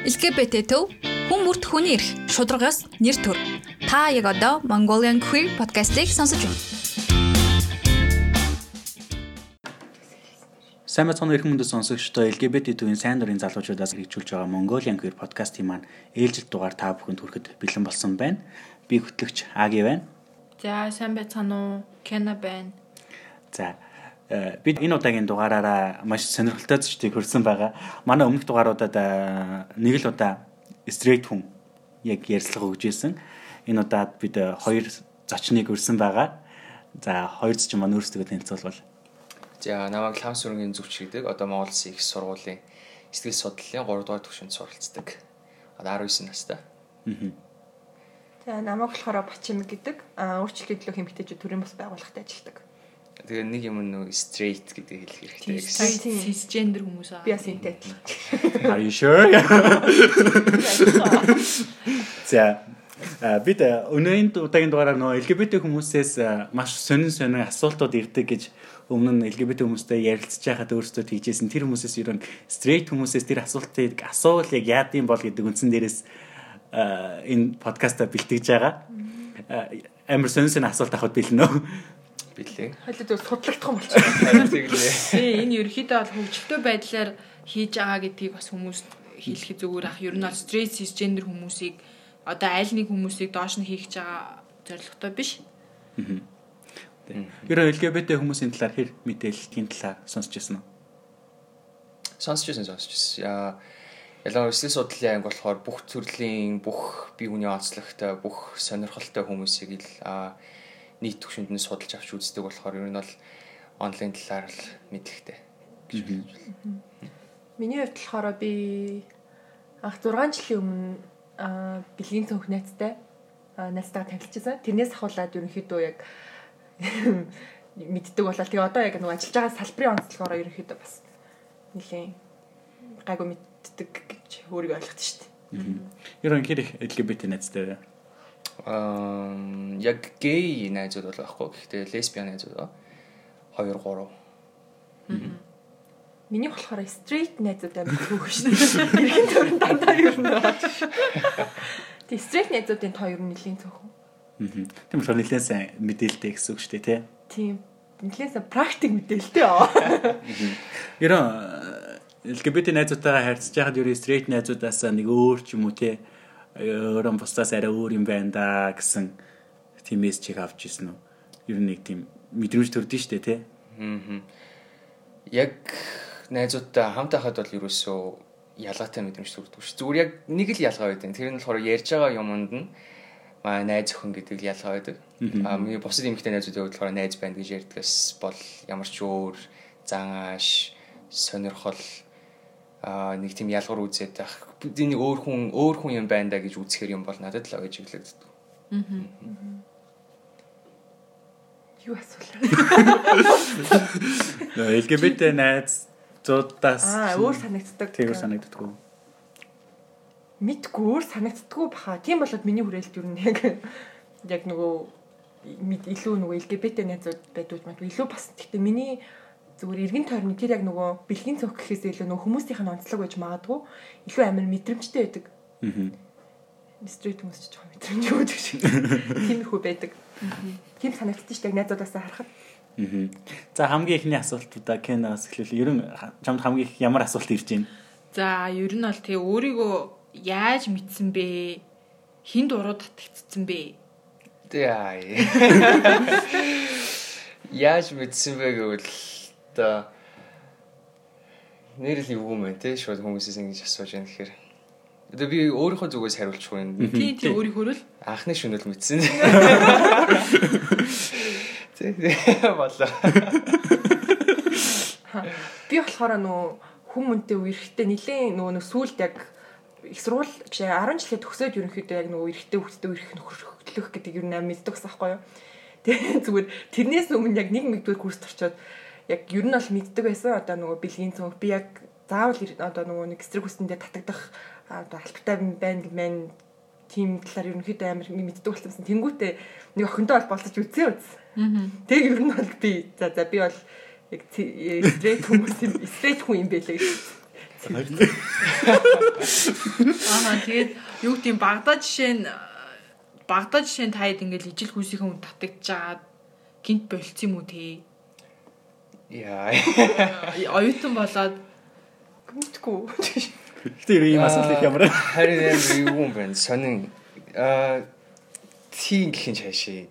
LGBT төв хүн бүрт хүний эрх шударгаас нэр төр. Та яг одоо Mongolian Queer podcast-ийг сонсож байна. Сайн мэцхан эрхэм мөндөд сонсогчдоо LGBT төвийн сайн дурын залуучуудаас хэрэгжүүлж байгаа Mongolian Queer podcast-ийн маань ээлжид дугаар та бүхэнд хүрэхэд бэлэн болсон байна. Би хөтлөгч Аги байна. За сайн байцгаана уу? Кена байна. За бид энэ удаагийн дугаараараа маш сонирхолтой зочдыг хөрсөн байгаа. Манай өмнөх дугааруудад э, нэг л удаа straight хүн яг ярьцлага өгж ирсэн. Энэ удаад бид э, хоёр зочныг хөрсөн байгаа. За хоёр зочин маань өөрсдөө танилцуулбал. За намайг лам сүрэнгийн зүвч гэдэг. Одоо Монгол Улсын их сургуулийн сэтгэл судлалын 3 дугаар түвшинд суралцдаг. Одоо 19 настай. За намайг болохоор Бачим гэдэг өөрчлөлтийн төлөө хэмжээтэй төрийн бас байгууллагад ажилладаг. Тэгээ нэг юм нөө straight гэдэг хэлэх хэрэгтэй гэсэн. Cisgender хүмүүс аа. Би бас энтэй адилхан. Are you sure? За а, бид өнөөгийн удаагийн дугаараар нөө LGBT хүмүүсээс маш сонин сонин асуултууд ирдэг гэж өмнө нь LGBT хүмүүстэй ярилцж байхад өөрсдөө тэгжсэн тэр хүмүүсээс ерөн straight хүмүүсээс тэр асуултыг асуул яг яад юм бол гэдэг үндсэн дээрээс энэ подкаста бэлтгэж байгаа. Амар сонин сонин асуулт авахд бэлнэ. Билээ. Хойлоо зөв судлагдах юм болчихсон. Тий, энэ ерөөхдөө бол хөгжилтэй байдлаар хийж байгаа гэдгийг бас хүмүүс хэлэхэд зүгээр ах. Ер нь бол straight cisgender хүмүүсийг одоо аль нэг хүмүүсийг доош нь хийх гэж байгаа зорилготой биш. Ерөн LGBT хүмүүсийн талаар хэр мэдээллийн талаар сонсч байсан уу? Сонсч байсан сонсч байсан. Яа ялангуяа эсрэг судлалын анги болохоор бүх төрлийн бүх бие хүний онцлогтой бүх сонирхолтой хүмүүсийг л нийт төвшөнд нь судалж авч үздэг болохоор ер нь бол онлайн талаар л мэдлэгтэй. Миний хувьд болохоор би анх 6 жилийн өмнө бэлгийн цонх найзтай аа, найзтайгаа танилцчихсан. Тэрнээс ахуулаад ерөнхийдөө яг мэддэг болоо. Тэгээ одоо яг нөгөө ажиллаж байгаа салбарын онцлогоороо ерөнхийдөө бас нэлийн гайгүй мэддэг гэж өөрийгөө ойлгоход шүү дээ. Ерөн хэр их LGBT найзтай? Аа яг гей найзууд бол байхгүй. Гэхдээ лесбиан найзууд ба 2 3 Миний болохоор straight найзууд амар хөөх шүү дээ. Иргэн төрн дандаа ер нь. Тэгээ straight найзуудын тоо ер нь нэлийн цөөхөн. Аа. Тийм болохоор нэлээд сайн мэдээлэлтэй гэсэн үг шүү дээ, тий. Тийм. Нэлээсээ практик мэдээлэлтэй аа. Ерөн э, LGBT найзуудтайгаа харьцаж байхад ерөө straight найзуудаас нэг өөр ч юм уу тий өөрөн бусдаас арай өөр юм байна да гэсэн тийм мессежийг авч ирсэн үү? Ер нь нэг тийм мэдрэмж төрдөн шүү дээ тий. Аа. Яг найзуудтай хамт байхад бол ерөөсөө ялгаатай мэдрэмж төрдөг ш. Зүгээр яг нэг л ялгаа байдаг. Тэр нь болохоор ярьж байгаа юмд нь маа найз өхөн гэдэг л ялгаа байдаг. Аа миний бусад эмэгтэй найзуудын хувьд болохоор найз байна гэж ярьдгаас бол ямар ч өөр зан ааш сонирхол аа нэг тийм ялгар үзээд байх. Бидний нэг өөр хүн өөр хүн юм байна да гэж үзэхэр юм бол надад л авиж иглэгддэг. Юу асуулаа? Нөө LGBT найзуудаас Аа, өөр санагддаг. тэгэр санагддаг уу? мэдгүй өөр санагддаггүй баха. Тийм болоод миний хүрээлт юу нэг яг нөгөө илүү нөгөө LGBT найзууд байдгүй магадгүй илүү бас гэхдээ миний зүгээр эргэн тойрны тэр яг нөгөө бэлгийн цог гэхээс илүү нөгөө хүмүүсийнх нь онцлог байж магадгүй илүү амар мэдрэмжтэй байдаг. Аа. Стрит хүмүүс ч жоохон мэдрэмж өгдөг шиг. Тийм их байдаг. Тийм санагдчих шүү дээ найзуудаас харахад. Аа. За хамгийн ихний асуултуудаа Кенаас эхлэв. Ерөн чамд хамгийн их ямар асуулт ирж байна? За ер нь бол тэгээ өөрийгөө яаж мэдсэн бэ? Хин дуруу татагдсан бэ? Тэгээ. Яаж мэдсэн бэ гэвэл та нэрэл юу юм бэ те шууд хүмүүсээс ингэж асууж яах гэхээр одоо би өөрийнхөө зүгээс хариулчих юм. Тий, тий өөрийнхөө л Анхны шөнөл мэдсэн. Тэ болоо. Би болохоор нөгөө хүмүүнтэй үерхтэй нилээн нөгөө нэг сүулт яг их жишээ 10 жилээ төгсөөд ерөнхийдөө яг нөгөө эрэгтэй хүүхдтэй үерх нөхөрлөх гэдэг юм аа мэддэг бас аахгүй юу. Тэгээ зүгээр тэрнээс өмнө яг нэг мэгдүгээр курст орчоод яг ер нь бол мэддэг байсан. Одоо нөгөө бэлгийн цонх би яг заавал одоо нөгөө нэг эсрэг хүсэндээ татагдах одоо албатай байна мэн тим талаар ерөнхийдөө амар мэддэг болсон. Тэнгүүтээ нэг охинтой бол болцож үзээ үз. Тэг ер нь бол би за за би бол яг straight хүмүүс юм straight хүн юм байлээ гэж Аа тэгээд юу гэдэм Багдад жишээ нь Багдад жишээ нь таад ингээл ижил хүүсийн хүн татагдчихад гинт болцсон юм уу те? Яа. Оюутан болоод Мэдгүй. Гэтэ ийм асуулт их ямар. Харин ямар юу юм бэ? Сонин аа тийм гэх юм цаашаа.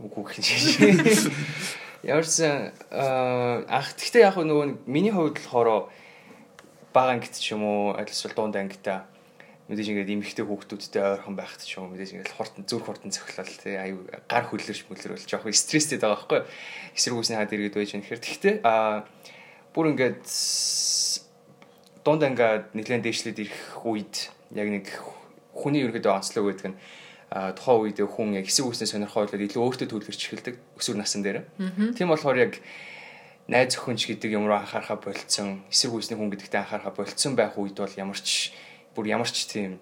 Үгүй гэх юм цаашаа. Ямарсан аа ах тэгтээ яг нөгөө миний хувьд болохоор бага ангит ч юм уу альсвал дунд ангита мэдээж ингээд эмхтэй хүүхдүүдтэй ойрхон байхад ч юм мэдээж ингээд хурдан зүрх хурдан цохлол тий аюу гар хөлөрч мөлрөл жоох стресстэй байгаа байхгүй. Эсрэг үсний хаад иргэд байж байна гэхээр тэгтээ аа бүр ингээд дунд ангаа нэлээд дээшлээд ирэх үед яг нэг хүний ерөөдөө онцлог байдаг нь а тухайн үед хүн яг хэсэг үснээ сонирхолтой илүү өөртөө төлөвлөрч эхэлдэг өсвөр насн дээр. Тийм болохоор яг найз өхөнч гэдэг юм руу анхаарахаа болцсон, эсрэг үсний хүн гэдэгтээ анхаарахаа болцсон байх үед бол ямар ч бүр ямар ч тийм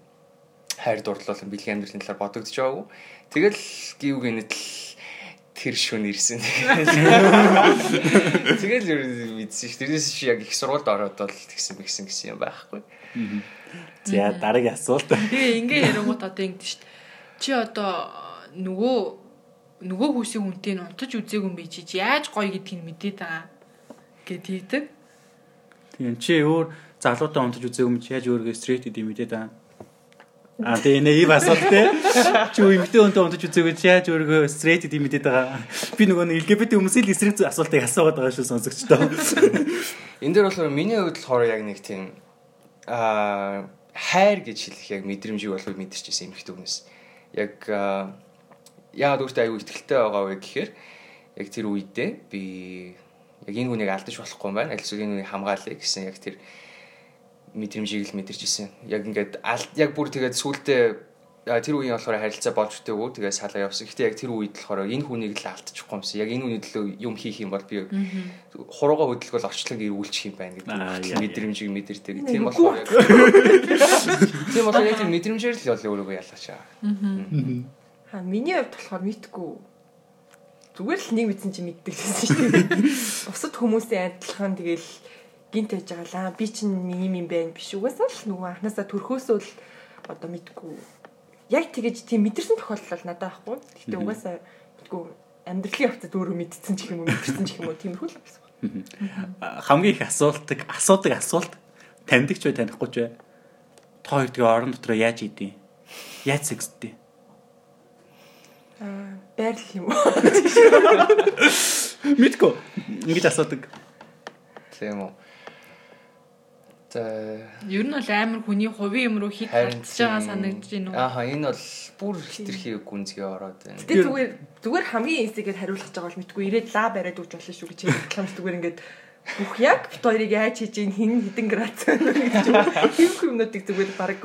хайр дурлал бэлгийн амьдралын талаар бодогдож байгаагүй. Тэгэл гів гэнэт тэр шүн ирсэн. Тэгэл ер нь мэдсэн ш. Тэрнээс чи яг их сургуульд ороод бол тэгсэн мэгсэн гэсэн юм байхгүй. За дараагийн асуулт. тэгээ ингээ ярингууд одоо ингэдэж шít. Чи одоо нөгөө нөгөө хүүсийн хүнтэй нь унтаж үзээгүй юм бэ чи яаж гоё гэдгийг мэдээд байгаа гэд хийдэг. Тийм чи өөр залуутай унтаж үзээгүй юм чи яаж өөргөө стрейт гэдэг мэдээд аа. А тэгээ нэ ив асуулт те. Чи эмгтэй өнтө унтаж үзээгүй чи яаж өөргөө стрейт гэдэг мэдээд байгаа. Би нөгөө нэг LGBT хүмүүсийн эсрэг асуултыг асуугаад байгаа шүү сонсогчдоо. Энд дээр болохоор миний хувьд болохоор яг нэг тийм аа хайр гэж хэлэх яг мэдрэмжийг болов мэдэрч ирсэн эмхтэй хүмүүс. Яг яагаад өөртөө аюу ихтэлтэй байгаа вэ гэхээр яг тэр үедээ би яг энэ хүнийг алдаж болохгүй юм байна. Аль эсвэл энэ хүнийг хамгаалъя гэсэн яг тэр мэдрэмжийг л мэдэрч ирсэн. Яг ингээд яг бүр тэгээд сүултээ тэр үеийн болохоор харилцаа болж өгөө тэгээ салаа явсан. Гэтэ яг тэр үед болохоор энэ хүнийг л алдчихгүй юмсан. Яг энэ хүний төлөө юм хийх юм бол би хурууга хөдөлгөөл орчлон ирүүлчих юм байна гэдэг мэдрэмжийг мэдэрдэг. Тийм болохоор тийм болохоор яг мэдрэмжээр л бол өөрийгөө ялгаачаа. Аа миний хувьд болохоор мэдгүй зүгээр л нэг мэдсэн чи мэддэг гэсэн шүү дээ. Бусад хүмүүсийн адилхан тэгэл гинт байж байгаа лаа. Би чинь ийм юм байна биш угаасаа л нөгөө анханасаа төрхөөсөө л одоо мэдгүй яг тэгэж тийм мэдэрсэн тохиолдол надад байхгүй. Гэхдээ угаасаа мэдгүй амьдралын явцад өөрөө мэдсэн ч юм уу мэдэрсэн ч юм уу тиймэрхүү л байсан. Хамгийн их асуултыг асуудаг асуулт таньдаг ч бай танихгүй ч бай. Та хоёр тэгээ орон дотроо яаж идэв? Яаж сэгсдээ? Аа байрлал юм уу? Мэдгүй. Ингэж асуудаг. Тийм үү. За Ер нь бол амар хүний хувийн юм руу хит хатж байгаа санагдаж байна уу? Ааха энэ бол бүр хитрхи гүнзгий ороод байна. Гэтэ зүгээр зүгээр хамгийн эсэгээр хариулах гэж байгаа бол мэдгүй ирээд лаа бариад өгч болно шүү гэж хэлсэн зүгээр ингээд бүх яг бит хоёрыг яаж хийж ийн хин хідэн грац гэж юм юмнуудыг зүгээр баг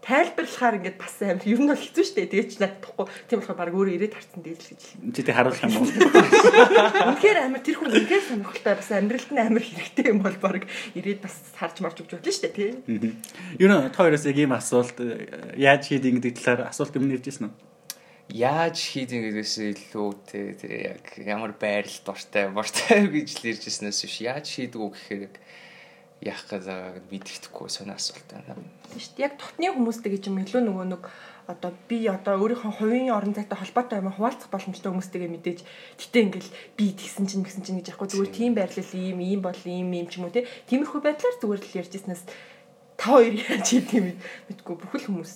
тайлбарлахаар ингээд бас амар ер нь бол хэцүү шттэ тэгээ ч надахгүй тийм болохоор баг өөрөө ирээд харсан дээр л гэж хэлсэн. Чи тэг харуулах юм уу? Үнэхээр амар тэр хүн үнэхээр сонирхолтой бас амьдралд нь амар хэрэгтэй юм бол баг ирээд бас харж марж өгч болно шттэ тий. Юу нэ та хоёроос яг ийм асуулт яаж хийдэг гэдэг талаар асуулт юм нэржсэн үү? Яаж хийдэг гэдгээс илүү те яг ямар байрал дуртай бортой гэж л иржсэнээс биш яаж хийдэг үү гэхээр яг яах гэж мэддэхгүй сонио асуулт байна. Шүү дээ. Яг тутны хүмүүстэй гэж юм илүү нөгөө нэг одоо би одоо өөрийнхөө хувийн орон зайтай холбоотой юм хуваалцах боломжтой хүмүүстэйгээ мэдээж гэтээ ингээл би тэгсэн чинь гэсэн чинь гэж яахгүй зүгээр тийм байрлал ийм ийм бол ийм ийм ч юм уу те. Тиймэрхүү байдлаар зүгээр л ярьжсэнээс та хоёр яаж хийдэм мэдгүй бүхэл хүмүүс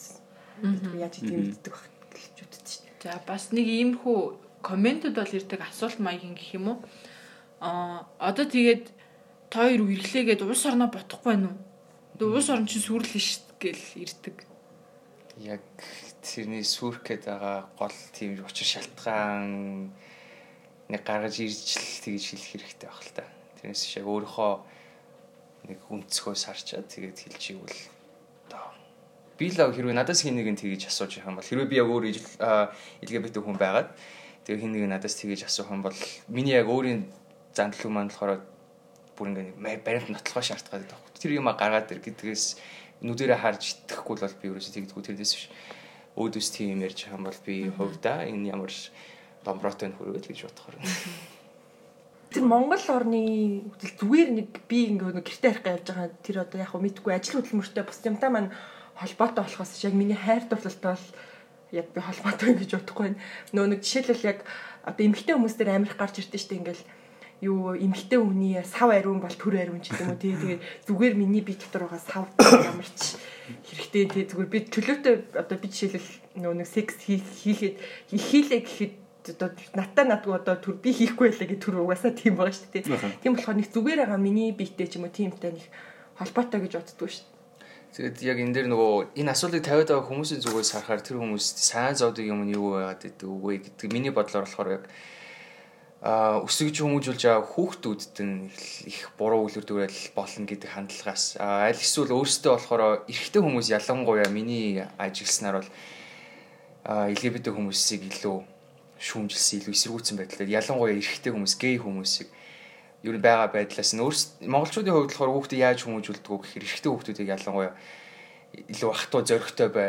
яаж хийдэм мэддэг байх гэж үздэг шүү дээ. За бас нэг иймэрхүү комментууд бол ирдэг асуулт маягийн гэх юм уу? Аа одоо тэгээд та хоёр үерхлээгээд улс орноо бодохгүй байна уу? Тэгээ улс орн чинь сүрлэн шít гэл ирдэг. Яг тэрний сүрх гээд байгаа гол тийм учир шалтгаан нэг гаргаж ирж л тэгж хэлэх хэрэгтэй байх л та. Тэрнээс шиг өөрийнхөө нэг үнцгөө сарчаад тэгээд хэлж ивэл одоо би л хэрвээ надаас хин нэгэн тэгж асууж байгаа юм бол хэрвээ би яг өөр LGBT хүн байгаад тэгээ хин нэг надаас тэгж асуух юм бол миний яг өөрийн зандал юм маань болохоор бүр ингээ баримт нотлохоо шаарддаг байдаг. Тэр юм гаргаад ир гэдгээс нүдэрэ харж итгэхгүй бол би ерөөсөө тэгдэггүй тэрнээс биш. Өөдөөс тийм ярьж байгаа юм бол би хувьдаа энэ ямар домброотой хөрөөл гэж бодохоор. тэр Монгол орны зүгээр нэг би ингээ нэг гэрте харих явж байгаа тэр одоо яг мэдгүй ажил хөдөлмөртэй бус юмтай маань холбоотой болохоос яг миний хайр дурлалтай бол яг би холбоотой гэж бодохгүй байна. Нөө нэг жишээлбэл яг одоо эмэгтэй хүмүүс дээр амирх гарч ирдэ штэ ингээл юу эмэгтэй хүний сав ариун бол төр ариун ч гэдэг юм уу тий тэгээд зүгээр миний бие дотор байгаа сав ямарч хэрэгтэй тий зүгээр би чөлөөтэй одоо би жишээлбэл нөө нэг секс хийхэд хийлээ гэхэд одоо натаа надгүй одоо төр би хийхгүй байлаа гэх төр угаасаа тийм байгаа шүү дээ. Тийм болохоор нэг зүгээр байгаа миний биетэй ч юм уу тиймтэй нэг холбоотой гэж боддгоо шүү дээ. Тэгээд яг энэ дээр нөгөө энэ асуултыг тавиад байгаа хүмүүсийн зүгээс харахаар тэр хүмүүс сайн зовдөг юм нь юу байгаад гэдэг үгүй гэдэг миний бодлоор болохоор яг өсөж хүмүүжүүлж байгаа хүүхдүүдэд нь их буруу үлгэр дүрэл болно гэдэг хандлагаас. Аль эсвэл өөрсдөө болохоор эрэгтэй хүмүүс ялангуяа миний ажилласнаар бол LGBT хүмүүсийг илүү шүүмжилсэн илүү эсэргүүцсэн байдлаар ялангуяа эрэгтэй хүмүүс гей хүмүүсийг ер нь байгаа байдлаас нь өөрсд монголчуудын хувьд болохоор хүүхдээ яаж хүмүүжүүлдэг вэ гэхээр эрэгтэй хүүхдүүдийг ялангуяа илүү ахтуу зөрөгтэй бай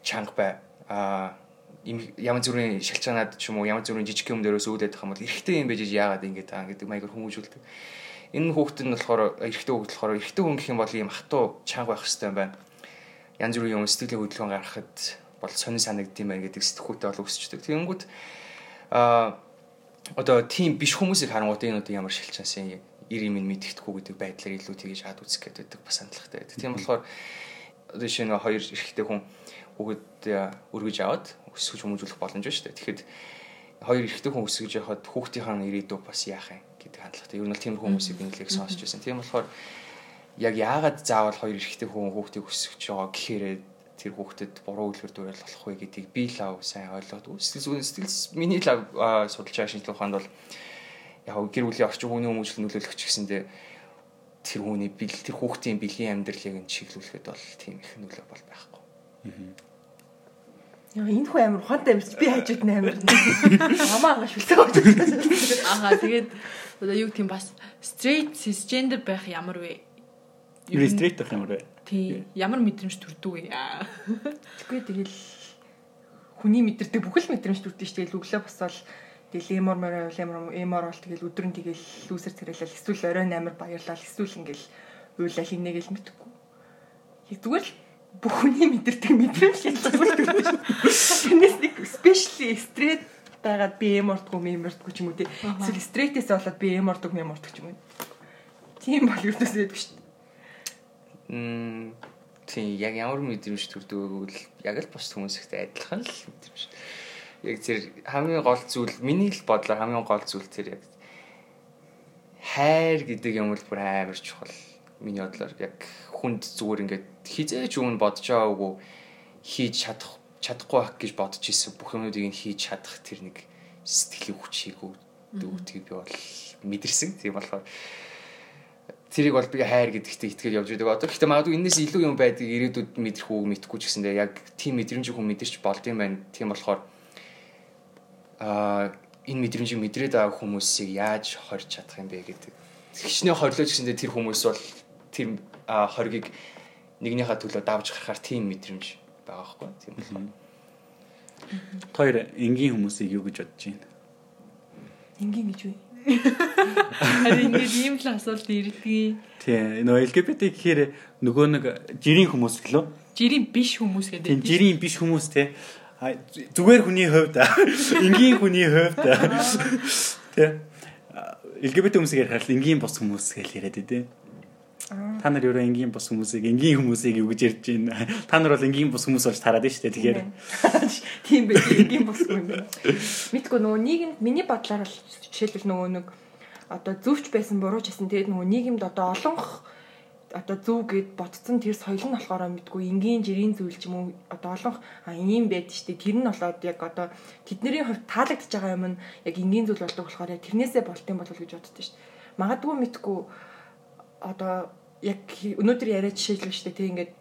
чанга бай. А ямар зүрийн шалчаанаад ч юм уу ямар зүрийн жижиг юм дээрээс байгаа юм бол эрэгтэй юм байж яагаад ингэж таа гэдэг маягаар хүмүүжүүлдэг энэ хүүхэд нь болохоор эрэгтэй хүүхэд болохоор эрэгтэй хүн гэх юм бол ийм хатуу чанга байх хэрэгтэй юм байна янз бүрийн юм сэтгэлийн хөдөлгөөн гаргахад бол сонин санагдсан байна гэдэг сэтгхүүтэй бол өсчдөг. Тэгэнгүүт а одоо тийм биш хүмүүсийг харангуут энэ одоо ямар шилчаасан ир юм мэддэхгүй гэдэг байдлаар илүү тгийж хаад үзэх гэдэг бас хандлагатай байдаг. Тийм болохоор одоо нь хоёр эрэгтэй хүн хүүхэд өргөж аваад өсгөж хүмүүжүүлэх боломж шүү дээ. Тэгэхэд хоёр эрэгтэй хүн өсгөж явахад хүүхдийн ирээдүй бас яах юм гэдэг хандлагатай. Ер нь бол тийм хүмүүсийг нэлээд сонсч байсан. Тийм болохоор яг яагаад заавал хоёр эрэгтэй хүн хүүхдийг өсгөж байгаа гэхээр тэр хүүхдэд буруу үлгэр дуурайл болох вэ гэдгийг би лав сайн ойлгоод сэтгэл зүйн сэтгэл миний лав судалж байгаа шинжилгээ ухаанд бол яг гэр бүлийн орчин хүний хүмүүжил нөлөөлөгч гэсэндээ тэр хүний бил тэр хүүхдийн бэлгийн амьдралыг нь чиглүүлэхэд бол тийм их нөлөө бол байхгүй. Яа энэ хүү амир ухаантай юмч би хажууд нь амир. Амаа ага шүлсэг болж. Ага тэгээд одоо юу гэх юм бас straight cisgender байх ямар вэ? Straight байх ямар вэ? Тий. Ямар мэдрэмж төрдөг вэ? Тэгвэл тэгэл хүний мэдэрдэг бүхэл мэдрэмж төрдөг шүү дээ. Өглөө босоод тэгэл эмор мороо эмор эмор бол тэгэл өдрөн тэгэл лүүсэр царайлал эсвэл оройн амир баярлал эсвэл ингээл уйлал хийнэ гэл мэдхгүй. Яг зүгээр л бүх хүний мэдэрдэг мэдрэмж төрдөг шүү. Тэрнээс нэг спешиали стресс байгаад би эмордгүй мэмордгүй ч юм уу тий. Эсвэл стрессээс болоод би эмордог мэмордог ч юм уу. Тийм бол юу гэсэн юм шүү Мм тийм яг ямар мэдрэмж төрдөг гэвэл яг л бос хүмүүстэй адилхан л мэдрэмж. Яг тэр хамгийн гол зүйл миний л бодлоор хамгийн гол зүйл тэр яг хайр гэдэг юм бол бүр амар чухал. Миний бодлоор яг хүнд зүгээр ингээд хизээч өмнө бодож байгаагүй хийж чадах чадахгүй байх гэж бодож исэн бүх юмнуудыг нь хийж чадах тэр нэг сэтгэлийн хүчийг өгдөг би бол мэдэрсэн. Тийм болохоор тэрийг бол би хайр гэдэгтээ итгэл явж байдаг. Одоо гэхдээ магадгүй энэс илүү юм байдгийг ирээдүйд мэдэрх үү мэдхгүй ч гэсэндээ яг тийм мэдрэмж хүн мэдэрч болд юм байна. Тийм болохоор аа энэ мэдрэмжийг мэдрээд байгаа хүмүүсийг яаж хорж чадах юм бэ гэдэг. Хичнээн хорлож гэсэндээ тэр хүмүүс бол тэр хоргийг нэгнийхээ төлөө давж гарахаар тийм мэдрэмж байгаа хгүй. Тийм болохоор Хоёр энгийн хүмүүсийг юу гэж бодож байна? Энгийн гэж үү? Харин ингээд ийм л асуулт ирдгийг. Тий, нөгөө LGBT гэхээр нөгөө нэг жирийн хүмүүс гэлөө. Жирийн биш хүмүүс гэдэг. Тийм, жирийн биш хүмүүс те. Зүгээр хүний хувьд энгийн хүний хувьд тий. LGBT хүмүүсээр харахад энгийн бос хүмүүс гэж яриад дээ. Та нар өөрөө энгийн бос хүмүүсийг энгийн хүмүүсийг юу гэж ярьж байна? Та нар бол энгийн бос хүмүүс болж тараад шүү дээ. Тэгэхээр тийм байх энгийн бос хүн. Мэдгүй нөгөө нийгэмд миний бодлоор л жишээлбэл нөгөө нэг одоо зөвч байсан бурууч гэсэн тэгээд нөгөө нийгэмд одоо олонх одоо зөв гэд ботцсон тэр соёл нь болохоор мэдгүй энгийн жирийн зүйл ч юм уу одоо олонх а ийм байд штэ тэр нь болоод яг одоо тэдний хувьд таалагдж байгаа юм нь яг энгийн зүйл болдог болохоор тэрнээсээ болт юм болов гэж боддоо штэ магадгүй мэдгүй одоо яг өнөөдөр яриад жишээлбэл шүү дээ тийм ингээд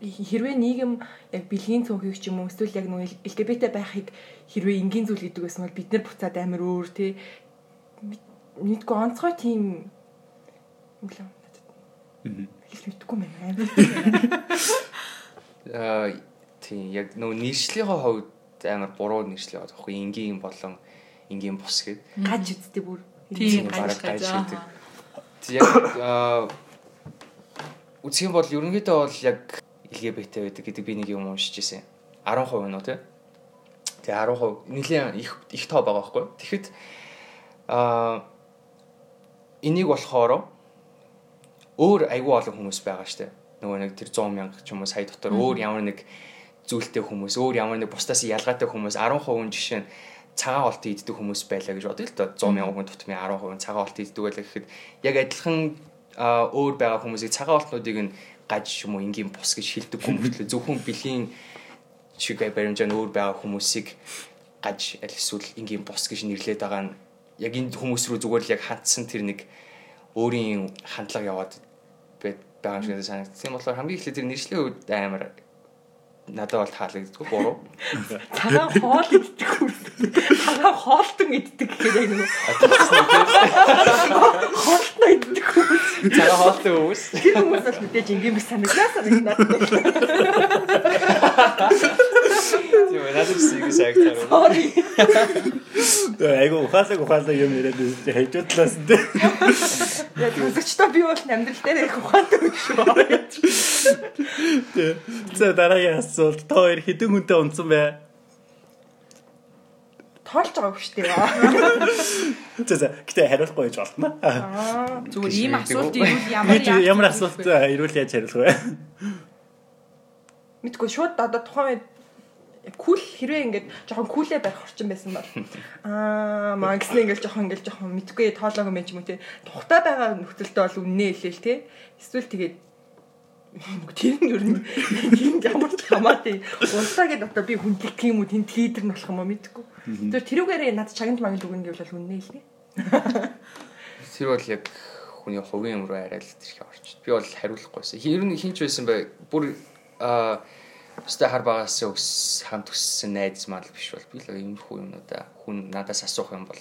хэрвээ нийгэм яг бэлгийн цөөхийг ч юм уу эсвэл яг нөгөө LGBT байхыг хэрвээ энгийн зүйл гэдэг байсан бол бид нар буцаад амар өөр тий мэдгүй онцгой тийм юм л хэлж мэдгүй мэн амар аа тийм яг нөгөө нийслэлийн хувьд амар буруу нийслэл байгаа тоххой энгийн болон энгийн бус гэд. Гаж үсттэй бүр. Тийм бараг гаж гаж гаж. гэдэг. Яг аа, үзэх юм бол ерөнхийдөө бол яг LGBT байдаг гэдэг би нэг юм уншиж ирсэн. 10% нь уу тий. Тэгээ 10% нэлийн их их тоо байгаа байхгүй. Тэгэхэд аа энийг болохоор өөр айгүй олон хүмүүс байгаа штэ. Нөгөө нэг тэр 100 мянга ч юм уу сая дотор өөр ямар нэг зүйлтэй хүмүүс, өөр ямар нэг бусдаас ялгаатай хүмүүс 10% нь жишээ нь цагаан олтын иддэг хүмүүс байлаа гэж бодъё л доо 100 мянган хүн тутмын 10% нь цагаан олтын иддэг байлаа гэхэд яг адилхан өөр байгаа хүмүүсийг цагаан олтнуудыг нь гаж юм уу энгийн бус гэж хэлдэг хүмүүст зөвхөн бэлгийн шиг баримжаа өөр байгаа хүмүүсийг гаж аль эсвэл энгийн бус гэж нэрлээд байгаа нь яг энэ хүмүүс рүү зүгээр л яг хандсан тэр нэг өөрийн хандлага яваад байгаа юм шиг санагдсан. Тийм болохоор хамгийн эхлээд тэр нэршлийн үед амар надад бол таалагддаг буруу. Цагаан хоол иддэг Цагаан хоолтон иддэг гэхээр яг нэг хоолтон иддэг хүмүүс. Цагаан хоолтой хүмүүс. Тэр хүмүүс бол мэдээж ингийн биш санагдаа санагдаад. Тийм ээ надад ингэ санагдсан. Sorry. Айгу ухаалаг ухаалаг юм яриад хайжуудлаас нь тий. Яг төгсөчтой би бол амьдрал дээр их ухаантай биш шүү. За дараагийн асуулт та хоёр хэдэн хүнтэй унтсан бэ? Тоолж байгаа шүү дээ. За за гэтээ хариулахгүй байж болно. Аа. Зүгээр Гэж ийм асуулт үү? ирвэл ямар Ямар асуулт вэ? ирүүл яаж хариулах вэ? Мэдгүй шууд одоо тухайн үед кул хэрвээ ингээд жоохон кулээ барих орчин байсан бол аа маа гэсэн ингээд жоохон ингээд жоохон мэдгүй тоолоог юм ч юм уу те тухтай байгаа нөхцөлдөө бол үннээ хэлээл те эсвэл тэгээд тэр нь ер нь ямар ч хамаатай унтаа гэдээ одоо би хүндлэх юм уу тэнд лидер нь болох юм уу мэдгүй тэр тэрүүгээрээ надад чагнж магнад өгнө гэвэл үннээ хэлнэ Тэр бол яг хүний хувийн юм руу арай л тэрхий орчд. Би бол хариулахгүйсэн. Ер нь хинч байсан бай. Бүр аа өстэй хар багаас өс хамт өссөн найз мал биш бол би л иймэрхүү юмнуудаа хүн надаас асуух юм бол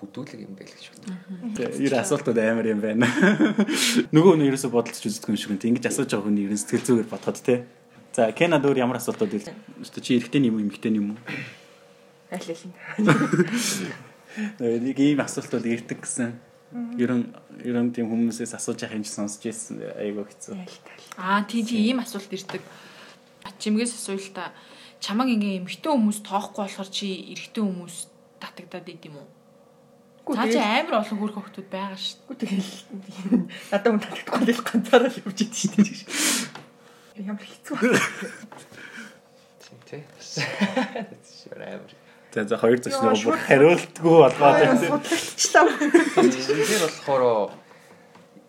бүдүүлэг юм байл гэж боддог. Ер асуултууд амар юм байна. Нөгөө нь ерөөсө бодолцож үздэг юм шиг үнэ. Ингэж асууж байгаа хүний ерөн сэтгэл зүгээр бодоход тий. За Кенад өөр ямар асуултууд ил? Өстө чи эрэгтэй юм уу, эмэгтэй юм уу? Аль аль нь Нэг ийм асуултууд ирдэг гэсэн. Ерөн ерөн тийм хүмүүсээс асууж явах юм чи сонсч ирсэн. Айгуу хэцүү. Аа тий тий ийм асуулт ирдэг. Чимгээс асуул та чамаг ингээ эмхтэн хүмүүс тоохгүй болохоор чи эрэгтэй хүмүүс татагдаад идэм үү? Цаа чи амар олон хөрх хөвгтүүд байгаа шүү. Тэгэл надад хүн татдаггүй л ганцаараа л явж идэв шүү дээ. Ямар хэцүү. Тийм тий. Шүүр амар. За за хоёр зөвшнөр бүр хариултгүй болгоод байна. Тэр болохоор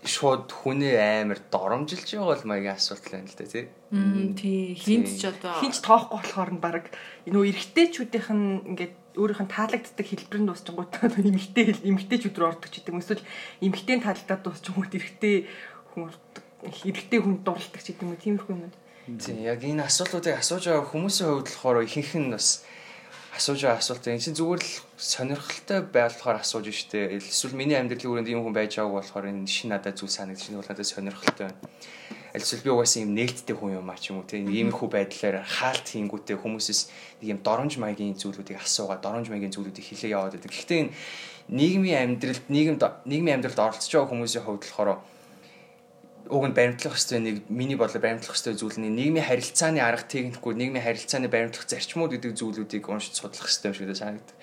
шууд хүнээ амар доромжилж байгаа бол маягийн асуулт л байна л да тий. Тий хинт ч одоо Хинч тоохгүй болохоор нь баг нөө эргэжтэйчүүдийнх нь ингээд өөрийнх нь таалагддаг хэлбэр нь дуусчингуудаа эмгтэй эмгтэйчүүд рүү ордог ч гэдэг юм эсвэл эмгтэй таалагдаад дуусчингууд эргэтэй хүн ордог эргэтэй хүн дурлдаг ч гэдэг юм тиймэрхүү юм. Тийм яг энэ асуултуудыг асууж байгаа хүмүүсийн хувьд болохоор ихэнх нь бас асууж байгаа асуулт энэ чинь зүгээр л сонирхолтой байлболохоор асууж штэ эсвэл миний амьдралын хүрээнд ийм хүн байж байгааг болохоор энэ шин надад зүйл нь бол надад сонирхолтой байна. Эсвэл би угаасаа ийм нээлттэй хүн юм а ч юм уу тийм иймэрхүү байдлаар хаалт хийнгүүтээ хүмүүсээс нэг юм доромж маягийн зүйлүүдийг асуугаа доромж маягийн зүйлүүдийг хэлээ яваад байдаг. Гэхдээ энэ нийгмийн амьдралд нийгэмд нийгмийн амьдралд оролцож байгаа хүмүүсийн хувьд болохоор уг нь баримтлах хэвээр нэг миний бодлоо баримтлах хэвээр зүйл нь нийгмийн харилцааны арга техникүүд нийгмийн харилцааны баримтлах зарчмууд гэдэг зүйлүүдийг уншиж судлах хэвээр шиг санагдав.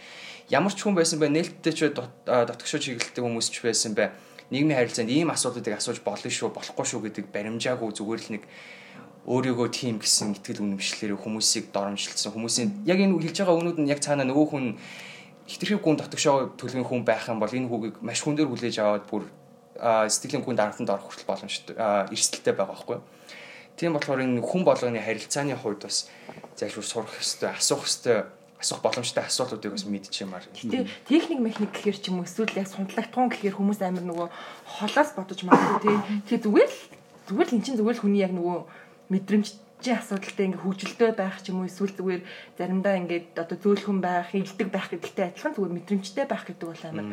Ямар ч хүн байсан бай нээлттэй ч дотгошоо чиглэлтэй хүмүүс ч байсан бай нийгмийн харилцаанд ийм асуудлуудыг асууж болно шүү болохгүй шүү гэдэг баримжаагүй зүгээр л нэг өөрийгөө тийм гэсэн итгэл үнэмшлэлээр хүмүүсийг доромжилсан. Хүмүүсийн яг энэ хэлж байгаа өгнүүд нь яг цаана нөгөө хүн хитрхи гүн дотгошоо төлөвийн хүн байх юм бол энэ хүүгийг маш хүн дээр хүлээж аваад бүр сэтгэлийн гүнд аргатанд орох хүртэл боломжтой эрсдэлтэй байгаа байхгүй. Тийм болохоор энэ хүн болгоны харилцааны хувьд бас зайлшгүй сурах хэрэгтэй, асуух хэрэгтэй, асуух боломжтой асуултуудыг бас мэдчихэмээр. Тэ техник механик гэхэр ч юм уу эсвэл яг сундлагтун гэхэр хүмүүс амар нөгөө холоос бодож магадгүй тий. Тэгээ зүгээр л зүгээр л эн чинь зүгээр л хүний яг нөгөө мэдрэмжийн асуудалтай ингээ хөгжилтэй байх ч юм уу эсвэл зүгээр заримдаа ингээд одоо зөөлхөн байх, илдэг байх гэдэгтэй адилхан зүгээр мэдрэмжтэй байх гэдэг бол амар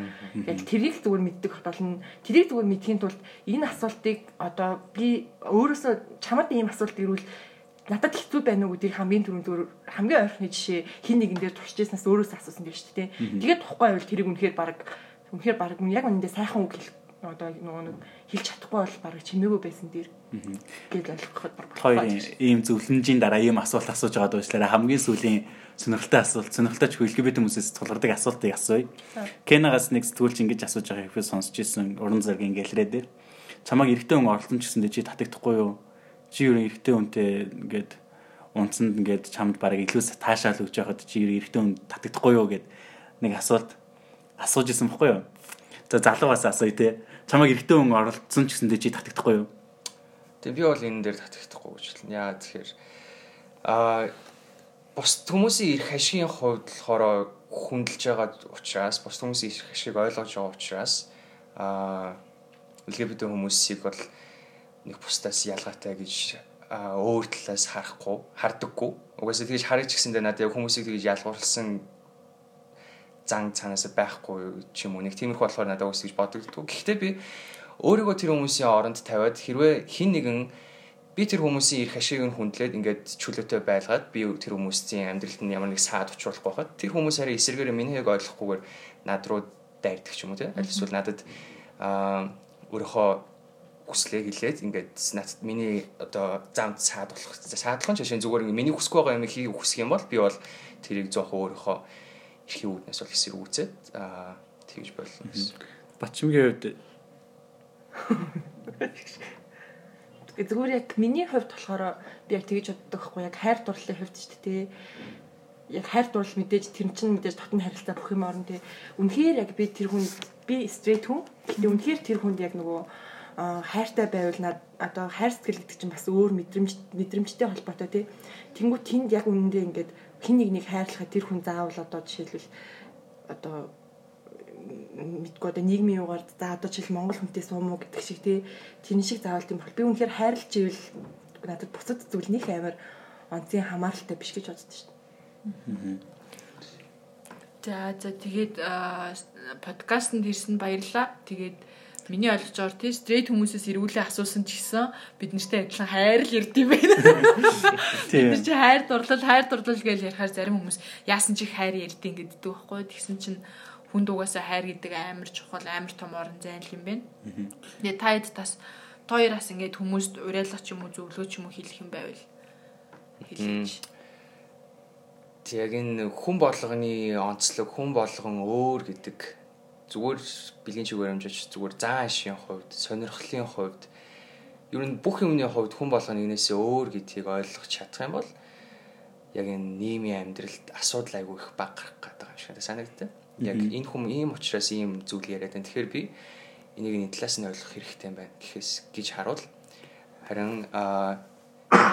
яг тэрийг зүгээр мэддэг болно. Тэрийг зүгээр мэдхийн тулд энэ асуултыг одоо би өөрөөсөө чамд ийм асуулт ирвэл надад хэцүү байна уу гэдгийг хамгийн түрүүнд хамгийн ойрхны жишээ хин нэгэн дээр туршижсэнээс өөрөөсөө асуусан дээ шүү дээ. Тэгээд тухгүй байвал тэрийг үнэхээр баг үнэхээр баг яг үнэндээ сайхан үг хэлэх одоо нөгөө нэг хэлж чадахгүй бол баг чимээгүй байсан дээр гэж ойлгоход Хоёрын ийм зөвлөмжийн дараа ийм асуулт асууж байгаад уучлаарай. Хамгийн сүүлийн сонирхолтой асуулт, сонирхолтой ч LGBT хүмүүсээс тулгардаг асуултыг асууя. Кенагаас нэг сэтгүүлч ингэж асууж байгаа хэрэг сонсч ирсэн уран зургийн гэлрээ дээр. Чамайг эрэгтэй хүн орлон ч гэсэндээ чи татагдахгүй юу? Чи юу эрэгтэй хүнтэй ингээд унцанд ингээд чамд бараг илүү таашаал өгч байхад чи эрэгтэй хүн татагдахгүй юу гэд нэг асуулт асууж исэн бохгүй юу? За залуугаас асууя те. Чамайг эрэгтэй хүн оролцсон ч гэсэндээ чи татагдахгүй юу? Тэгээ би бол энэ дээр татагдахгүй гэж хэлнэ. Яа тэгэхээр аа бус хүмүүсийн эрх ашигын хувьд болохоор хүндэлж байгаа учраас бус хүмүүсийн эрх ашиг ойлгож байгаа учраас аа LGBT хүмүүсийг бол нэг бусдаас ялгаатай гэж өөр талаас харахгүй, хардаггүй. Угаасаа тэгж харж гисэндээ надад яг хүмүүсийг тэгж ялгуулсан зан цаанаас байхгүй ч юм уу нэг тиймэрхүү болохоор надад үс гэж бодогддог. Гэхдээ би өөрийгөө тэр хүмүүсийн оронд тавиад хэрвээ хин нэгэн би тэр хүмүүсийн эрх ашиг нь хүндлээд ингээд чөлөөтэй байлгаад би тэр хүмүүсийн амьдралд нь ямар нэг саад учруулахгүй байхад тэр хүмүүс хараа эсэргээр миний хээг ойлгохгүйгээр над руу дайрдаг ч юм уу те аль эсвэл надад аа өөрийнхөө хүслээ хэлээд ингээд надад миний одоо замд саад болох саадлах нь жишээ зүгээр ингээд миний хүсэхгүй байгаа юм хийх хүсэх юм бол би бол тэрийг зоох өөрийнхөө эрхийн үүднээс бол эсрэг үүсээд аа тэгж болно. Гэсэн. Батчимгийн хувьд зүгээр яг миний хувьд болохоор би яг тэгэж боддог хгүй яг хайр дурлалын хувьд ч тий яг хайр дурлал мэдээж тэр чинь мэдээж дотн харилцаа бүх юм орно тий үнэхээр яг би тэр хүн би стрейт хүн. Гэхдээ үнэхээр тэр хүнд яг нөгөө хайртай байвал над одоо хайр сэтгэл гэдэг чинь бас өөр мэдрэмж мэдрэмжтэй холбоотой тий тэнгуү тэнд яг үнэндээ ингээд хин нэг нэг хайрлахад тэр хүн заавал одоо жишээлбэл одоо мэдгүй одоо нийгмийн югаар за одоо жишээл Монгол хүнтэй суум уу гэдэг шиг тий тийм шиг заавал тийм бол би үнэхээр хайрлж ивэл надад бусад зүйл нэг амар онцгийн хамааралтай биш гэж боддог шүү дээ. За за тэгээд подкастт ирсэн баярлаа. Тэгээд миний байгаагаар тий стрейт хүмүүсээс эргүүлээ асуусан ч гэсэн бид нартай адилхан хайр л ирд юм байна. тийм. Тэр чи хайр дурлал хайр дурлал гэж ярихаар зарим хүмүүс яасан чи хайр ярьдیں۔ гэдэг байхгүй. Тэгсэн чинь хүнд угаасаа хайр гэдэг амар чухал амар том орон зайн юм байна. Тэгээ таад тас тооёроос ингээд хүмүүст уриалгах ч юм уу зөвлөө ч юм уу хэлэх юм байвал хэлээч. Тэг яг энэ хүн болгоны онцлог хүн болгон өөр гэдэг зүгээр бэлгийн чиг баримжаач зүгээр зан ашийн хувьд, сонирхлын хувьд ер нь бүх юмны хувьд хүн болгоно нэгнээсээ өөр гэдгийг ойлгох чадах юм бол яг энэ нийгмийн амьдралд асуудал айгүй их баг гарах гэдэг юм шиг санагддаг. Яг энэ хүм ийм учраас ийм зүйл яриад байна. Тэгэхээр би энийг энэ талаас нь ойлгох хэрэгтэй юм байна гэхээс гэж харуул. Харин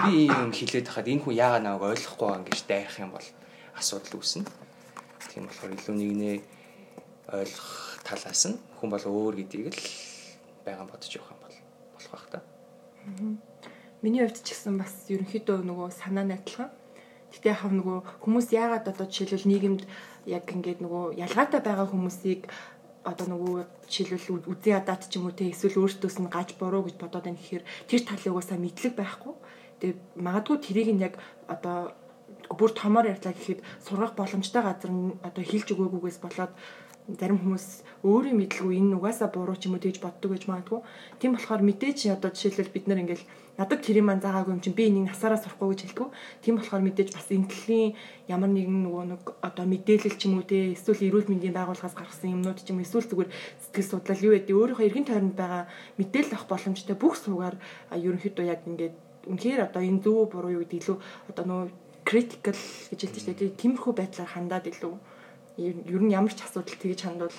би ийм хилээд хахад энэ хүн яагаад намайг ойлгохгүй байгаа гэж дайрах юм бол асуудал үүснэ. Тийм болохоор илүү нэгнээ ойлгох талаас нь хүн бол өөр гэдгийг л байгаан бодож явах юм бол болох байх та. Миний хувьд ч гэсэн бас ерөнхийдөө нөгөө санаа адилхан. Гэтэ яг нөгөө хүмүүс яагаад одоо жишээлбэл нийгэмд яг ингээд нөгөө ялгаатай байгаа хүмүүсийг одоо нөгөө жишээлбэл үзэн ядаад ч юм уу те эсвэл өөртөөс нь гаж буруу гэж бодоод байна гэхээр тэр талыг уусаа мэдлэг байхгүй. Тэгээ магадгүй тэрийг нь яг одоо бүр томоор ярьлаа гэхэд сургах боломжтой газар нь одоо хилж өгөөгүйгээс болоод зарим хүмүүс өөрийн мэдлгүй энэ угаасаа буруу ч юм уу тэгж боддог гэж магадгүй. Тийм болохоор мэдээж одоо жишээлбэл бид нар ингээл надад тэр юм заагаагүй юм чинь би энийг насаараа сурахгүй гэж хэлдэг. Тийм болохоор мэдээж бас энэ төллийн ямар нэгэн нөгөө нэг одоо мэдээлэл ч юм уу те эсвэл эрүүл мэндийн байгууллагаас гаргасан юмнууд ч юм эсвэл зүгээр сэтгэл судлал юу гэдэг өөрийнхөө эргэн тойронд байгаа мэдээлэл авах боломжтой бүх суугаар ерөнхийдөө яг ингээд үнэхээр одоо энэ зөв буруу юу гэдэг илүү одоо нөгөө critical гэж хэлдэг шүү дээ. Тиймэрхүү байдлаар хандаад илүү ер нь ямар ч асуудал тэгж хандвал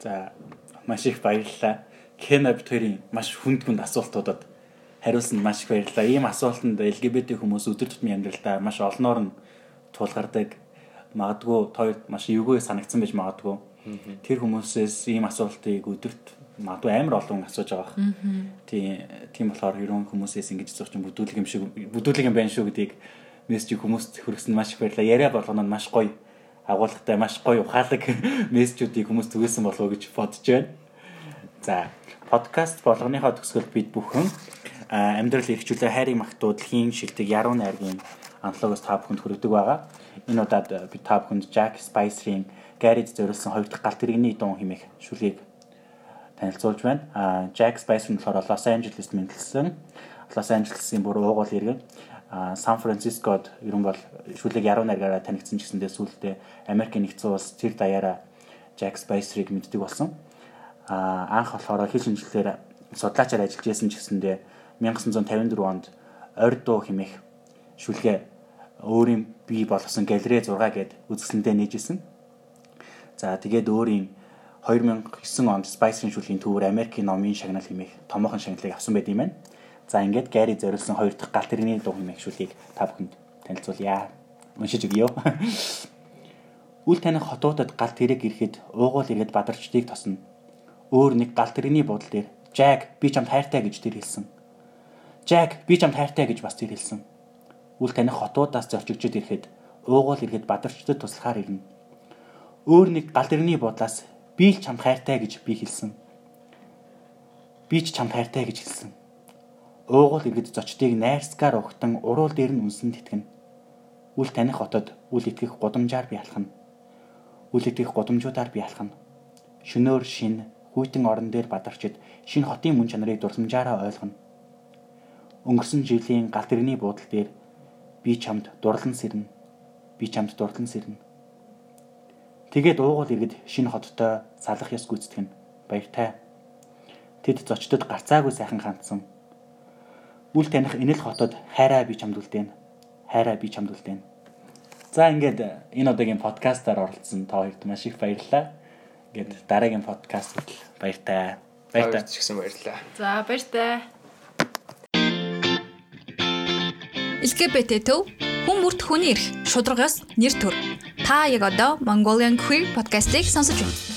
За маш их баярлалаа. Кена бит хоёрын маш хүнд хүнд асуултуудад хариулсанд маш их баярлалаа. Ийм асуултанд LGBT хүмүүс өдөр тутмын амьдралдаа маш олноор нь тулгардаг. Магадгүй тойрд маш эвгүй санагдсан байж магадгүй. Тэр хүмүүсээс ийм асуултыг өдөрт магадгүй амар олон асууж байгаа. Тийм тийм болохоор ерөн хүмүүсээс ингэж зурч бүдүүлэг юм шиг бүдүүлэг юм байна шүү гэдгийг мессеж хүмүүст хүргэсэн маш их баярлалаа. Яриа болгоно нь маш гоё агуулгатай маш гоё ухаалаг мессежүүдийг хүмүүс түгээсэн болов уу гэж бодож байна. За, подкаст болгоныхоо төгсгөл бид бүхэн амьдрал эрхжүүлээ хайрыг магтуу дэлхийн шилдэг яруу найргийн анхлогоос та бүхэнд хүргэдэг байгаа. Энэ удаад би та бүхэнд Jack Spicer-ийн Garage зориулсан хоёр дахь галт тэрэгний дун хэмээх шүлгийг танилцуулж байна. А Jack Spicer нь болохоор Los Angeles-д мэндэлсэн. Los Angeles-ийн бүр уугуул иргэн Сан Францискод ерөн бол шүлэг яруу найргаараа танигдсан гэсэндээ сүүлдээ Америк нэгдсэн улс тэр даяараа Jack Spicer-ыг мэддэг болсон. А анх болохоор хэл шинжилгээр судлаачаар ажиллаж байсан ч гэсэндээ 1954 онд Орь дуу хэмээх шүлгээ өөрийн бий болгосон галерей 6 гээд үзэсгэлэнтэй нээжсэн. За тэгээд өөрийн 2009 онд Spicer-ийн шүлгийн төвөр Америкийн номын шагнал хэмээх томоохон шагналыг авсан байт юм байна. За ингээд Гари зориулсан хоёр дахь галт тэрэгний дуу хэмээх шүлгийг та бүхэнд танилцуулъя. Уншиж өгье. Үл таних хотуудад галт тэрэг ирэхэд уугуул иргэд бадарчдыг тосно. Өөр нэг галт тэрэгний буудлын дээр Жак би чамд хайртай гэж тэр хэлсэн. Жак би чамд хайртай гэж бас тэр хэлсэн. Үл таних хотуудаас зорчигчд ирэхэд уугуул иргэд бадарчдад туслахаар ирнэ. Өөр нэг галт тэрэгний буудлаас би л чамд хайртай гэж би хэлсэн. Би ч чамд хайртай гэж хэлсэн уугуул иргэд зочдыг найрсгаар угтан уруул дээр нь үнсэн тэтгэн. Үл таних хотод үл итгэх гудамжаар би алхана. Үл итгэх гудамжуудаар би алхана. Шөнөөр шин хүйтэн орон дээр бадарчид шин хотын мөн чанарыг дурсамжаараа ойлгоно. Өнгөрсөн жилийн галт тэрэгний буудлын дээр би чамд дурлан сэрнэ. Би чамд дурлан сэрнэ. Тэгээд уугуул иргэд шинэ хоттой салах яс гүйцэтгэн. Баяртай. Тэд зочдод гарцаагүй сайхан хандсан үл таних энэ л хотод хайраа би чамд үлдээн. Хайраа би чамд үлдээн. За ингээд энэ удаагийн подкастаар оролцсон та хоёрт маш их баярлалаа. Ингээд дараагийн подкастт баяртай. Баяртай ч гэсэн баярлалаа. За баяртай. LGBT төв хүн бүрт хүний эрх шударгаас нэр төр. Та яг одоо Mongolian Queer podcast-ийг сонсож байна.